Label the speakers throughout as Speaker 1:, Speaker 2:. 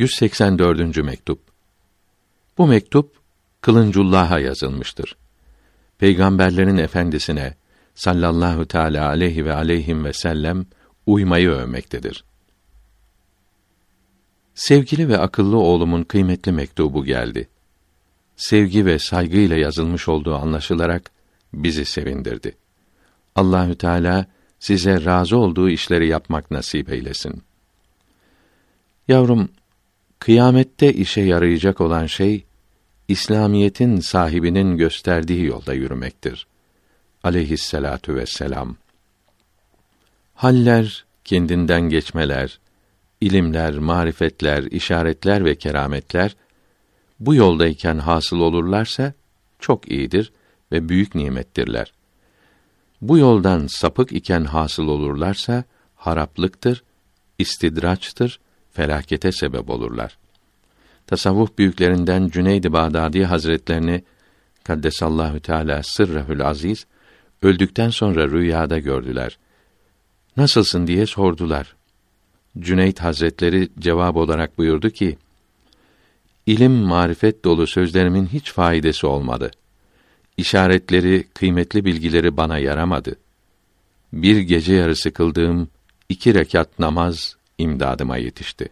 Speaker 1: 184. mektup. Bu mektup Kılıncullah'a yazılmıştır. Peygamberlerin efendisine sallallahu teala aleyhi ve aleyhim ve sellem uymayı övmektedir. Sevgili ve akıllı oğlumun kıymetli mektubu geldi. Sevgi ve saygıyla yazılmış olduğu anlaşılarak bizi sevindirdi. Allahü Teala size razı olduğu işleri yapmak nasip eylesin. Yavrum, kıyamette işe yarayacak olan şey İslamiyetin sahibinin gösterdiği yolda yürümektir. Aleyhisselatu vesselam. Haller, kendinden geçmeler, ilimler, marifetler, işaretler ve kerametler bu yoldayken hasıl olurlarsa çok iyidir ve büyük nimettirler. Bu yoldan sapık iken hasıl olurlarsa haraplıktır, istidraçtır, felakete sebep olurlar. Tasavvuf büyüklerinden Cüneyd-i Bağdadi Hazretlerini Kaddesallahu Teala sırrehül aziz öldükten sonra rüyada gördüler. Nasılsın diye sordular. Cüneyt Hazretleri cevap olarak buyurdu ki: İlim, marifet dolu sözlerimin hiç faydası olmadı. İşaretleri, kıymetli bilgileri bana yaramadı. Bir gece yarısı kıldığım iki rekat namaz imdadıma yetişti.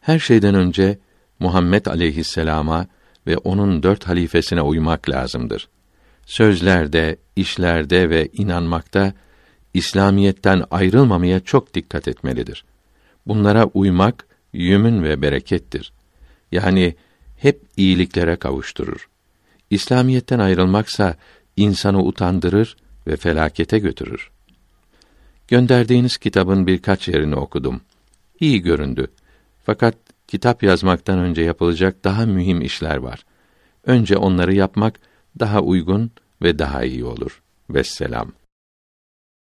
Speaker 1: Her şeyden önce Muhammed aleyhisselama ve onun dört halifesine uymak lazımdır. Sözlerde, işlerde ve inanmakta İslamiyetten ayrılmamaya çok dikkat etmelidir. Bunlara uymak yümün ve berekettir. Yani hep iyiliklere kavuşturur. İslamiyetten ayrılmaksa insanı utandırır ve felakete götürür. Gönderdiğiniz kitabın birkaç yerini okudum. İyi göründü. Fakat kitap yazmaktan önce yapılacak daha mühim işler var. Önce onları yapmak daha uygun ve daha iyi olur. Vesselam.